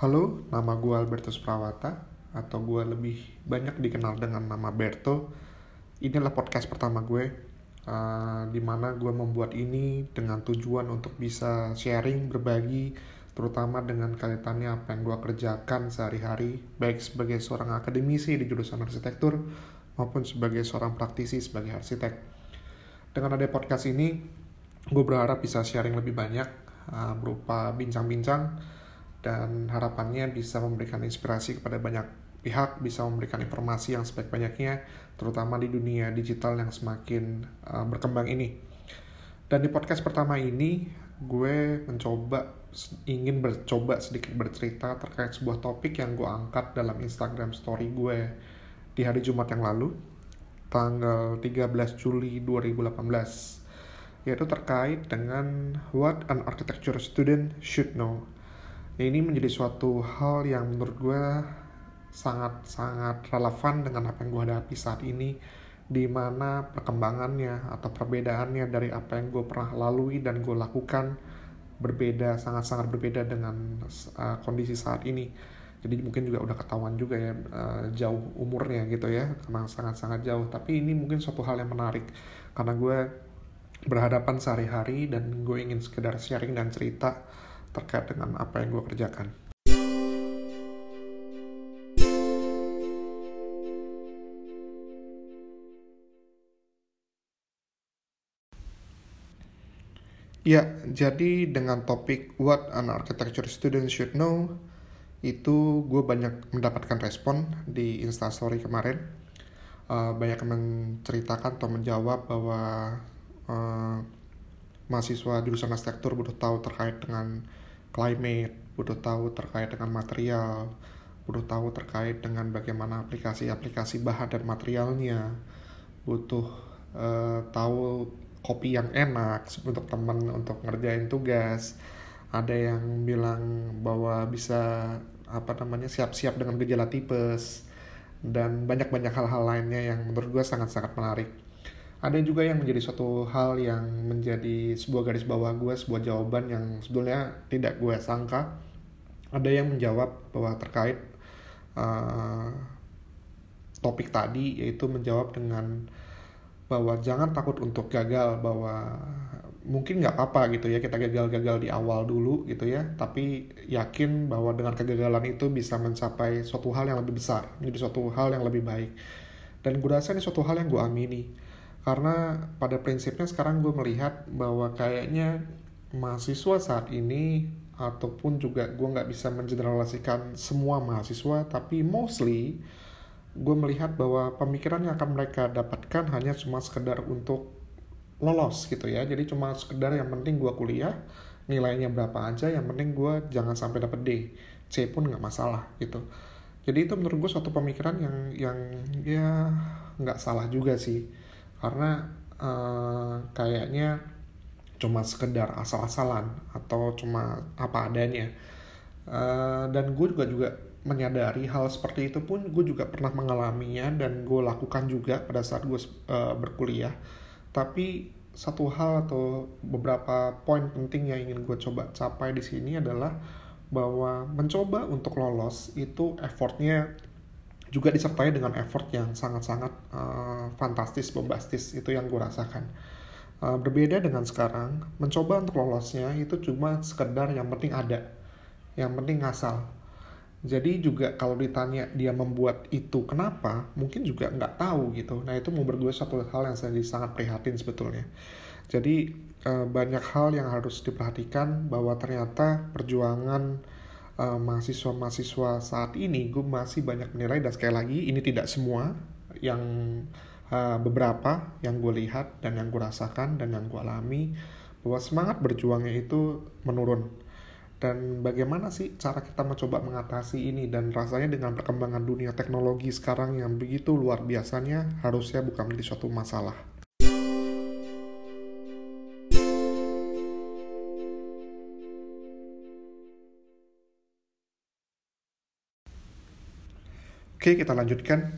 Halo, nama gue Albertus Prawata atau gue lebih banyak dikenal dengan nama Berto. Inilah podcast pertama gue, uh, di mana gue membuat ini dengan tujuan untuk bisa sharing, berbagi, terutama dengan kaitannya apa yang gue kerjakan sehari-hari, baik sebagai seorang akademisi di jurusan arsitektur maupun sebagai seorang praktisi sebagai arsitek. Dengan ada podcast ini, gue berharap bisa sharing lebih banyak uh, berupa bincang-bincang dan harapannya bisa memberikan inspirasi kepada banyak pihak, bisa memberikan informasi yang sebaik-banyaknya, terutama di dunia digital yang semakin uh, berkembang ini. Dan di podcast pertama ini, gue mencoba, ingin bercoba sedikit bercerita terkait sebuah topik yang gue angkat dalam Instagram story gue di hari Jumat yang lalu, tanggal 13 Juli 2018, yaitu terkait dengan what an architecture student should know ini menjadi suatu hal yang menurut gue sangat-sangat relevan dengan apa yang gue hadapi saat ini di mana perkembangannya atau perbedaannya dari apa yang gue pernah lalui dan gue lakukan berbeda sangat-sangat berbeda dengan uh, kondisi saat ini. Jadi mungkin juga udah ketahuan juga ya uh, jauh umurnya gitu ya karena sangat-sangat jauh. Tapi ini mungkin suatu hal yang menarik karena gue berhadapan sehari-hari dan gue ingin sekedar sharing dan cerita terkait dengan apa yang gue kerjakan. Ya, jadi dengan topik What an Architecture Student Should Know, itu gue banyak mendapatkan respon di Instastory kemarin. Uh, banyak yang menceritakan atau menjawab bahwa uh, mahasiswa jurusan arsitektur butuh tahu terkait dengan climate, butuh tahu terkait dengan material, butuh tahu terkait dengan bagaimana aplikasi-aplikasi bahan dan materialnya, butuh uh, tahu kopi yang enak untuk teman untuk ngerjain tugas. Ada yang bilang bahwa bisa apa namanya siap-siap dengan gejala tipes dan banyak-banyak hal-hal lainnya yang menurut gue sangat-sangat menarik ada juga yang menjadi suatu hal yang menjadi sebuah garis bawah gue, sebuah jawaban yang sebetulnya tidak gue sangka. Ada yang menjawab bahwa terkait uh, topik tadi, yaitu menjawab dengan bahwa jangan takut untuk gagal, bahwa mungkin nggak apa-apa gitu ya kita gagal-gagal di awal dulu gitu ya, tapi yakin bahwa dengan kegagalan itu bisa mencapai suatu hal yang lebih besar, menjadi suatu hal yang lebih baik. Dan gue rasa ini suatu hal yang gue amini karena pada prinsipnya sekarang gue melihat bahwa kayaknya mahasiswa saat ini ataupun juga gue nggak bisa mengeneralisasikan semua mahasiswa tapi mostly gue melihat bahwa pemikiran yang akan mereka dapatkan hanya cuma sekedar untuk lolos gitu ya. Jadi cuma sekedar yang penting gue kuliah nilainya berapa aja yang penting gue jangan sampai dapet D C pun nggak masalah gitu. Jadi itu menurut gue suatu pemikiran yang yang ya nggak salah juga sih karena uh, kayaknya cuma sekedar asal-asalan atau cuma apa adanya. Uh, dan gue juga juga menyadari hal seperti itu pun gue juga pernah mengalaminya dan gue lakukan juga pada saat gue uh, berkuliah. Tapi satu hal atau beberapa poin penting yang ingin gue coba capai di sini adalah bahwa mencoba untuk lolos itu effortnya juga disertai dengan effort yang sangat-sangat uh, fantastis, bombastis itu yang gue rasakan. Uh, berbeda dengan sekarang, mencoba untuk lolosnya itu cuma sekedar yang penting ada, yang penting ngasal. Jadi juga kalau ditanya dia membuat itu kenapa, mungkin juga nggak tahu gitu. Nah itu membuat gue satu hal yang saya sangat prihatin sebetulnya. Jadi uh, banyak hal yang harus diperhatikan bahwa ternyata perjuangan uh, mahasiswa-mahasiswa saat ini gue masih banyak menilai dan sekali lagi ini tidak semua yang uh, beberapa yang gue lihat dan yang gue rasakan dan yang gue alami bahwa semangat berjuangnya itu menurun. Dan bagaimana sih cara kita mencoba mengatasi ini? Dan rasanya dengan perkembangan dunia teknologi sekarang yang begitu luar biasanya harusnya bukan menjadi suatu masalah Oke, kita lanjutkan.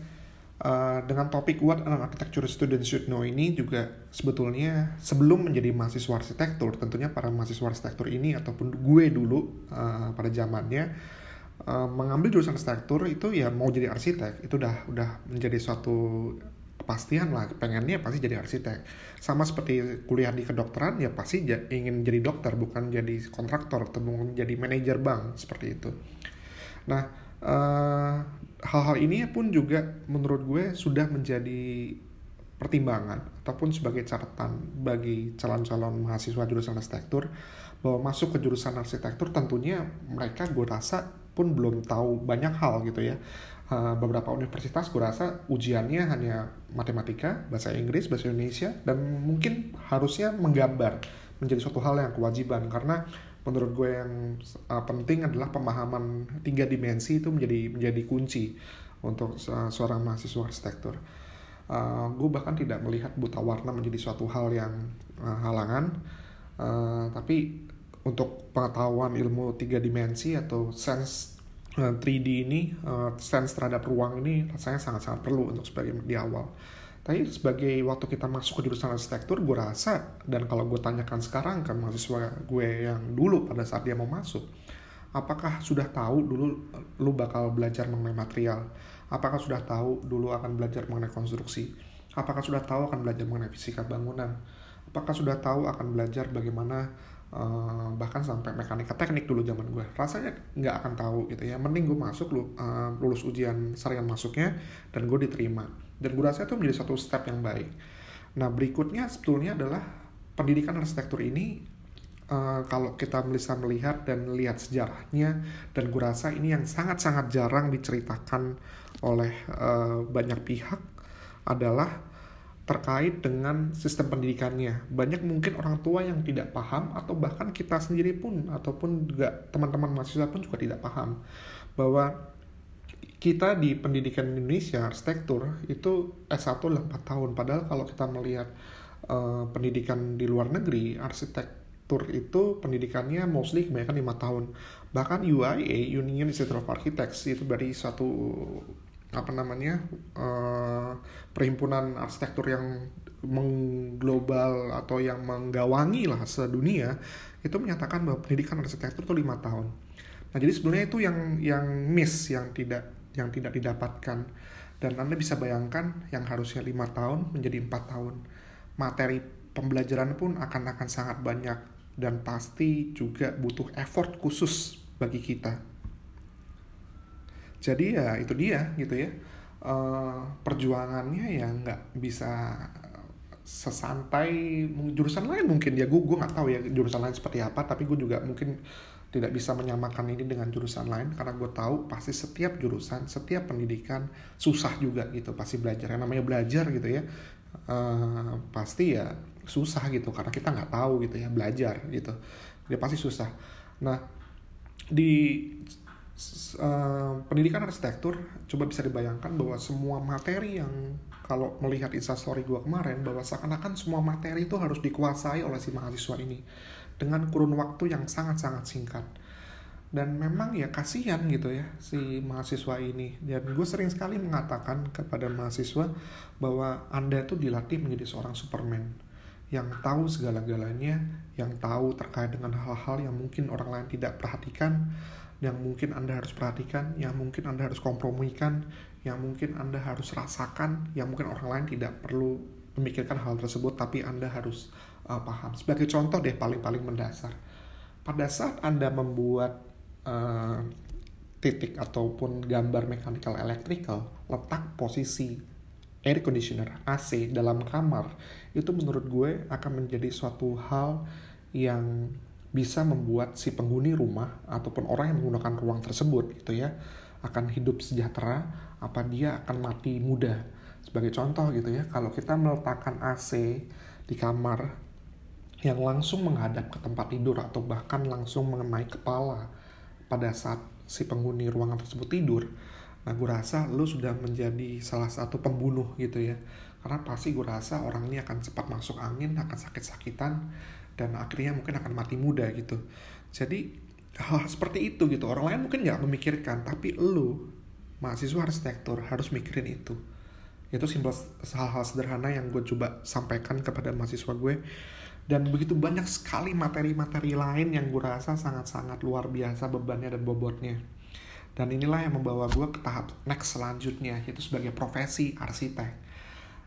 Uh, dengan topik What an Architecture Student Should Know ini juga sebetulnya sebelum menjadi mahasiswa arsitektur, tentunya para mahasiswa arsitektur ini ataupun gue dulu uh, pada zamannya uh, mengambil jurusan arsitektur itu ya mau jadi arsitek. Itu udah udah menjadi suatu kepastian lah pengennya pasti jadi arsitek. Sama seperti kuliah di kedokteran ya pasti ingin jadi dokter bukan jadi kontraktor atau jadi manajer bank seperti itu. Nah uh, hal-hal ini pun juga menurut gue sudah menjadi pertimbangan ataupun sebagai catatan bagi calon-calon mahasiswa jurusan arsitektur bahwa masuk ke jurusan arsitektur tentunya mereka gue rasa pun belum tahu banyak hal gitu ya. Eh, beberapa universitas gue rasa ujiannya hanya matematika, bahasa Inggris, bahasa Indonesia, dan mungkin harusnya menggambar menjadi suatu hal yang kewajiban karena menurut gue yang uh, penting adalah pemahaman tiga dimensi itu menjadi menjadi kunci untuk uh, seorang mahasiswa arsitektur. Uh, gue bahkan tidak melihat buta warna menjadi suatu hal yang uh, halangan, uh, tapi untuk pengetahuan ilmu tiga dimensi atau sense 3D eh, ini, uh, sense terhadap ruang ini rasanya sangat-sangat perlu untuk sebagai di awal. Tapi sebagai waktu kita masuk ke jurusan arsitektur, gue rasa, dan kalau gue tanyakan sekarang ke mahasiswa gue yang dulu pada saat dia mau masuk, apakah sudah tahu dulu lu bakal belajar mengenai material? Apakah sudah tahu dulu akan belajar mengenai konstruksi? Apakah sudah tahu akan belajar mengenai fisika bangunan? Apakah sudah tahu akan belajar bagaimana uh, bahkan sampai mekanika teknik dulu zaman gue rasanya nggak akan tahu gitu ya. Mending gue masuk lu uh, lulus ujian saringan masuknya dan gue diterima. Dan gue rasa itu menjadi satu step yang baik. Nah berikutnya sebetulnya adalah pendidikan arsitektur ini uh, kalau kita bisa melihat dan lihat sejarahnya dan gue rasa ini yang sangat-sangat jarang diceritakan oleh uh, banyak pihak adalah terkait dengan sistem pendidikannya. Banyak mungkin orang tua yang tidak paham atau bahkan kita sendiri pun ataupun juga teman-teman mahasiswa pun juga tidak paham bahwa kita di pendidikan Indonesia arsitektur itu S1 lah 4 tahun padahal kalau kita melihat uh, pendidikan di luar negeri arsitektur itu pendidikannya mostly kebanyakan lima tahun bahkan UIA Union Institute of Architects itu dari satu apa namanya uh, perhimpunan arsitektur yang mengglobal atau yang menggawangi lah sedunia itu menyatakan bahwa pendidikan arsitektur itu lima tahun. Nah jadi sebenarnya itu yang yang miss yang tidak yang tidak didapatkan. Dan anda bisa bayangkan yang harusnya lima tahun menjadi empat tahun. Materi pembelajaran pun akan akan sangat banyak. Dan pasti juga butuh effort khusus bagi kita jadi ya itu dia gitu ya. Uh, perjuangannya ya nggak bisa sesantai. Jurusan lain mungkin ya gue gue nggak tahu ya jurusan lain seperti apa tapi gue juga mungkin tidak bisa menyamakan ini dengan jurusan lain karena gue tahu pasti setiap jurusan setiap pendidikan susah juga gitu pasti belajar. Yang namanya belajar gitu ya uh, pasti ya susah gitu karena kita nggak tahu gitu ya belajar gitu. Dia pasti susah. Nah di uh, pendidikan arsitektur coba bisa dibayangkan bahwa semua materi yang kalau melihat instastory gue kemarin bahwa seakan-akan semua materi itu harus dikuasai oleh si mahasiswa ini dengan kurun waktu yang sangat-sangat singkat. Dan memang ya kasihan gitu ya si mahasiswa ini. Dan gue sering sekali mengatakan kepada mahasiswa bahwa anda itu dilatih menjadi seorang superman yang tahu segala-galanya yang tahu terkait dengan hal-hal yang mungkin orang lain tidak perhatikan yang mungkin Anda harus perhatikan, yang mungkin Anda harus kompromikan, yang mungkin Anda harus rasakan, yang mungkin orang lain tidak perlu memikirkan hal tersebut, tapi Anda harus uh, paham. Sebagai contoh deh paling-paling mendasar, pada saat Anda membuat uh, titik ataupun gambar mechanical electrical, letak posisi air conditioner AC dalam kamar itu menurut gue akan menjadi suatu hal yang bisa membuat si penghuni rumah ataupun orang yang menggunakan ruang tersebut gitu ya akan hidup sejahtera apa dia akan mati muda. Sebagai contoh gitu ya kalau kita meletakkan AC di kamar yang langsung menghadap ke tempat tidur atau bahkan langsung mengenai kepala pada saat si penghuni ruangan tersebut tidur nah gue rasa lu sudah menjadi salah satu pembunuh gitu ya. Karena pasti gue rasa orang ini akan cepat masuk angin akan sakit-sakitan dan akhirnya mungkin akan mati muda gitu. Jadi hal seperti itu gitu. Orang lain mungkin nggak memikirkan tapi lu mahasiswa arsitektur harus mikirin itu. Itu simpel hal-hal sederhana yang gue coba sampaikan kepada mahasiswa gue. Dan begitu banyak sekali materi-materi lain yang gue rasa sangat-sangat luar biasa bebannya dan bobotnya. Dan inilah yang membawa gue ke tahap next selanjutnya yaitu sebagai profesi arsitek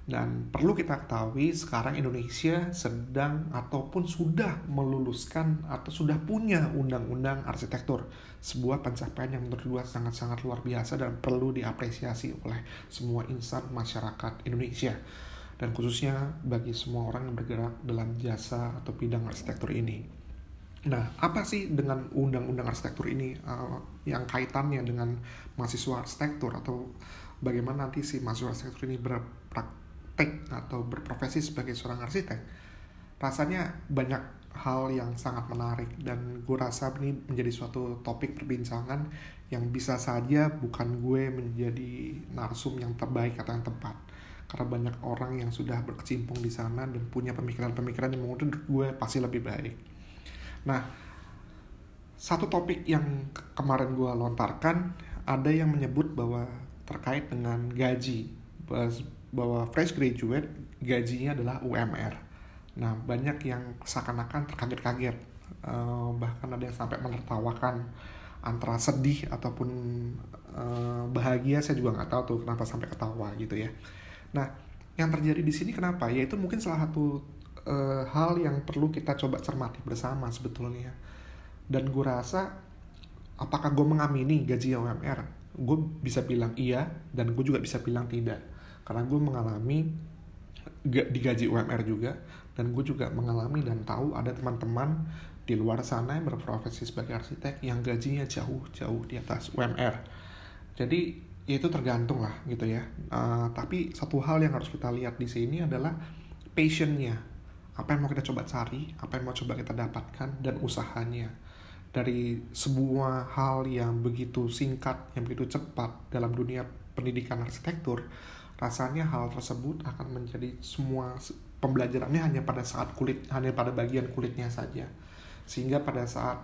dan perlu kita ketahui sekarang Indonesia sedang ataupun sudah meluluskan atau sudah punya undang-undang arsitektur. Sebuah pencapaian yang menurut gue sangat-sangat luar biasa dan perlu diapresiasi oleh semua insan masyarakat Indonesia. Dan khususnya bagi semua orang yang bergerak dalam jasa atau bidang arsitektur ini. Nah, apa sih dengan undang-undang arsitektur ini uh, yang kaitannya dengan mahasiswa arsitektur atau bagaimana nanti si mahasiswa arsitektur ini berpraktik praktek atau berprofesi sebagai seorang arsitek rasanya banyak hal yang sangat menarik dan gue rasa ini menjadi suatu topik perbincangan yang bisa saja bukan gue menjadi narsum yang terbaik atau yang tepat karena banyak orang yang sudah berkecimpung di sana dan punya pemikiran-pemikiran yang menurut gue pasti lebih baik. Nah, satu topik yang kemarin gue lontarkan ada yang menyebut bahwa terkait dengan gaji bahwa fresh graduate gajinya adalah UMR. Nah, banyak yang seakan-akan terkaget-kaget, uh, bahkan ada yang sampai menertawakan antara sedih ataupun uh, bahagia. Saya juga nggak tahu tuh kenapa sampai ketawa gitu ya. Nah, yang terjadi di sini kenapa? Yaitu mungkin salah satu uh, hal yang perlu kita coba cermati bersama sebetulnya. Dan gue rasa, apakah gue mengamini gaji UMR? Gue bisa bilang iya, dan gue juga bisa bilang tidak karena gue mengalami digaji UMR juga dan gue juga mengalami dan tahu ada teman-teman di luar sana yang berprofesi sebagai arsitek yang gajinya jauh-jauh di atas UMR jadi ya itu tergantung lah gitu ya. Uh, tapi satu hal yang harus kita lihat di sini adalah passionnya. Apa yang mau kita coba cari apa yang mau coba kita dapatkan dan usahanya. Dari sebuah hal yang begitu singkat yang begitu cepat dalam dunia pendidikan arsitektur rasanya hal tersebut akan menjadi semua pembelajarannya hanya pada saat kulit hanya pada bagian kulitnya saja. Sehingga pada saat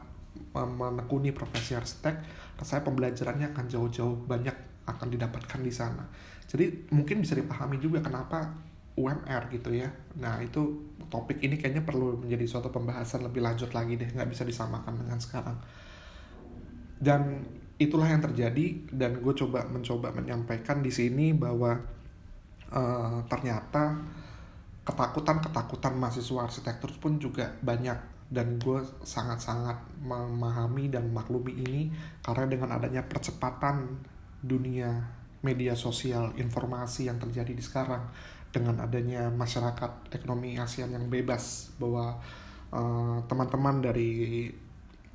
menekuni profesi arsitek rasanya pembelajarannya akan jauh-jauh banyak akan didapatkan di sana. Jadi mungkin bisa dipahami juga kenapa UMR gitu ya. Nah itu topik ini kayaknya perlu menjadi suatu pembahasan lebih lanjut lagi deh nggak bisa disamakan dengan sekarang. Dan itulah yang terjadi dan gue coba mencoba menyampaikan di sini bahwa uh, ternyata ketakutan-ketakutan mahasiswa arsitektur pun juga banyak. Dan gue sangat-sangat memahami dan maklumi ini karena dengan adanya percepatan dunia media sosial informasi yang terjadi di sekarang dengan adanya masyarakat ekonomi ASEAN yang bebas bahwa eh, teman-teman uh, dari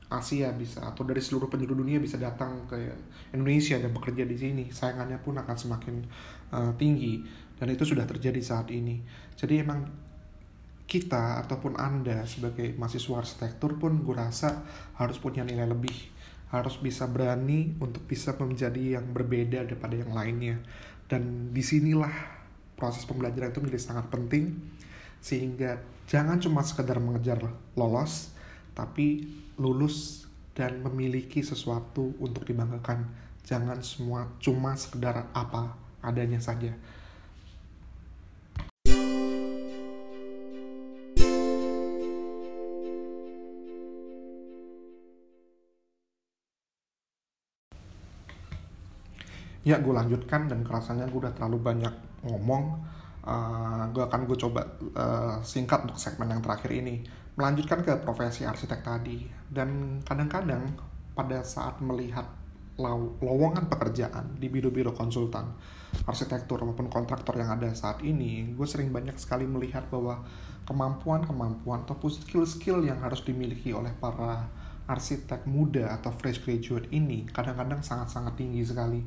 Asia bisa atau dari seluruh penjuru dunia bisa datang ke Indonesia dan bekerja di sini sayangannya pun akan semakin uh, tinggi dan itu sudah terjadi saat ini. Jadi emang kita ataupun anda sebagai mahasiswa arsitektur pun gue rasa harus punya nilai lebih. Harus bisa berani untuk bisa menjadi yang berbeda daripada yang lainnya. Dan di sinilah proses pembelajaran itu menjadi sangat penting sehingga jangan cuma sekedar mengejar lolos tapi lulus dan memiliki sesuatu untuk dibanggakan. Jangan semua cuma sekedar apa adanya saja ya gue lanjutkan dan kerasanya gue udah terlalu banyak ngomong. Uh, gue akan gue coba uh, singkat untuk segmen yang terakhir ini. Melanjutkan ke profesi arsitek tadi. Dan kadang-kadang pada saat melihat lowongan pekerjaan di biro-biro konsultan arsitektur maupun kontraktor yang ada saat ini gue sering banyak sekali melihat bahwa kemampuan-kemampuan ataupun skill-skill yang harus dimiliki oleh para arsitek muda atau fresh graduate ini kadang-kadang sangat-sangat tinggi sekali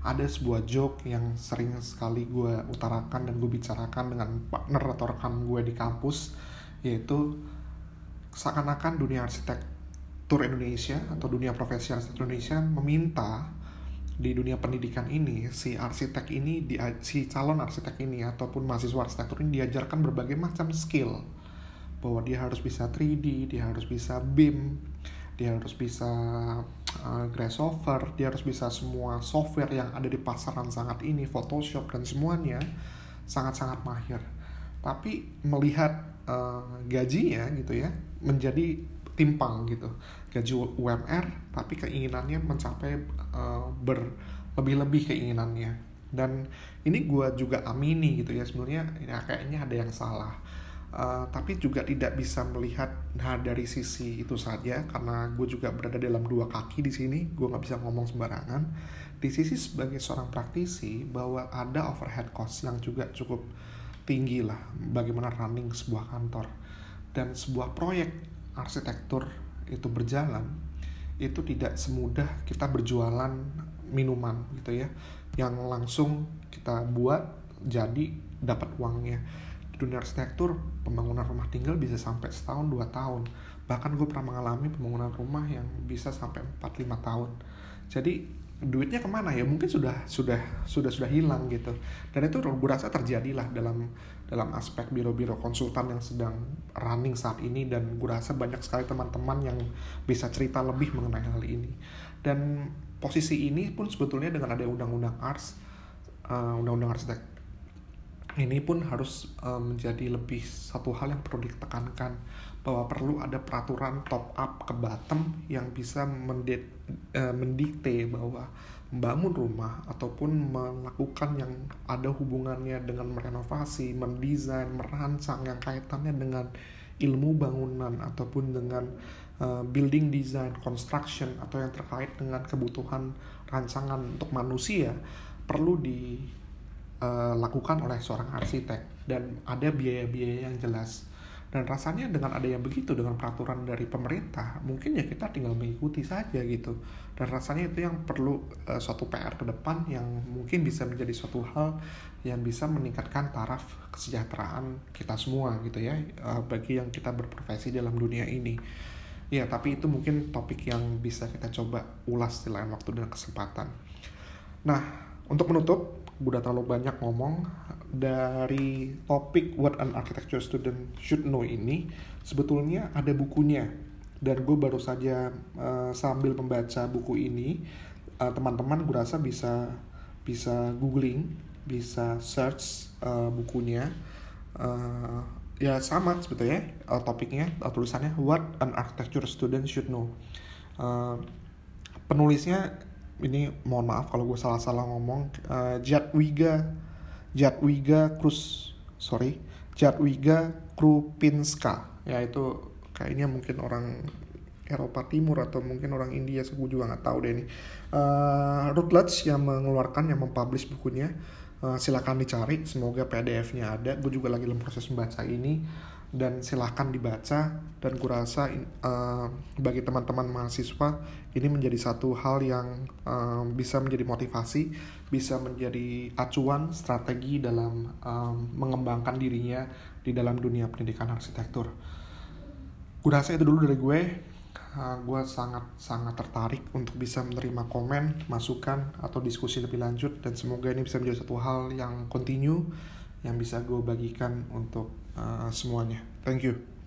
ada sebuah joke yang sering sekali gue utarakan dan gue bicarakan dengan partner atau rekan gue di kampus yaitu seakan-akan dunia arsitektur Indonesia atau dunia profesi arsitektur Indonesia meminta di dunia pendidikan ini si arsitek ini si calon arsitek ini ataupun mahasiswa arsitektur ini diajarkan berbagai macam skill. Bahwa dia harus bisa 3D, dia harus bisa BIM, dia harus bisa uh, Grasshopper, dia harus bisa semua software yang ada di pasaran sangat ini, Photoshop dan semuanya sangat-sangat mahir. Tapi melihat uh, gajinya gitu ya menjadi timpang gitu. Gaji UMR tapi keinginannya mencapai uh, berlebih-lebih keinginannya. Dan ini gue juga amini gitu ya sebenarnya ya kayaknya ada yang salah uh, tapi juga tidak bisa melihat nah dari sisi itu saja karena gue juga berada dalam dua kaki di sini gue nggak bisa ngomong sembarangan. Di sisi sebagai seorang praktisi bahwa ada overhead cost yang juga cukup tinggi lah bagaimana running sebuah kantor. Dan sebuah proyek arsitektur itu berjalan itu tidak semudah kita berjualan minuman gitu ya. Yang langsung kita buat jadi dapat uangnya dunia arsitektur pembangunan rumah tinggal bisa sampai setahun dua tahun. Bahkan gue pernah mengalami pembangunan rumah yang bisa sampai 4-5 tahun. Jadi duitnya ke mana ya? Mungkin sudah sudah sudah sudah hilang gitu. Dan itu gue rasa terjadilah dalam dalam aspek biro-biro konsultan yang sedang running saat ini. Dan gue rasa banyak sekali teman-teman yang bisa cerita lebih mengenai hal ini. Dan posisi ini pun sebetulnya dengan ada undang-undang ars uh, undang-undang arsitek ini pun harus uh, menjadi lebih satu hal yang perlu ditekankan bahwa perlu ada peraturan top up ke bottom yang bisa mendet, uh, mendikte bahwa membangun rumah ataupun melakukan yang ada hubungannya dengan merenovasi, mendesain, merancang yang kaitannya dengan ilmu bangunan ataupun dengan uh, building design, construction atau yang terkait dengan kebutuhan rancangan untuk manusia perlu dilakukan uh, oleh seorang arsitek. Dan ada biaya-biaya yang jelas. Dan rasanya dengan ada yang begitu dengan peraturan dari pemerintah mungkin ya kita tinggal mengikuti saja gitu. Dan rasanya itu yang perlu uh, suatu PR ke depan yang mungkin bisa menjadi suatu hal yang bisa meningkatkan taraf kesejahteraan kita semua gitu ya uh, bagi yang kita berprofesi dalam dunia ini. Ya tapi itu mungkin topik yang bisa kita coba ulas di lain waktu dan kesempatan. Nah untuk menutup udah terlalu banyak ngomong dari topik what an architecture student should know ini sebetulnya ada bukunya. Dan gue baru saja uh, sambil membaca buku ini uh, teman-teman gue rasa bisa bisa googling bisa search uh, bukunya. Uh, ya sama sebetulnya uh, topiknya uh, tulisannya what an architecture student should know. Uh, penulisnya ini mohon maaf kalau gue salah-salah ngomong. Uh, Jadwiga Jadwiga Krus sorry Jadwiga Krupinska. Ya itu kayaknya mungkin orang Eropa Timur atau mungkin orang India saya juga nggak tahu deh ini. Uh, Routledge yang mengeluarkan yang mempublish bukunya silakan dicari semoga PDF-nya ada gue juga lagi dalam proses membaca ini dan silahkan dibaca dan kurasa uh, bagi teman-teman mahasiswa ini menjadi satu hal yang uh, bisa menjadi motivasi bisa menjadi acuan strategi dalam um, mengembangkan dirinya di dalam dunia pendidikan arsitektur. Gue rasa itu dulu dari gue. Uh, gue sangat sangat tertarik untuk bisa menerima komen, masukan atau diskusi lebih lanjut dan semoga ini bisa menjadi satu hal yang continue yang bisa gue bagikan untuk uh, semuanya. Thank you.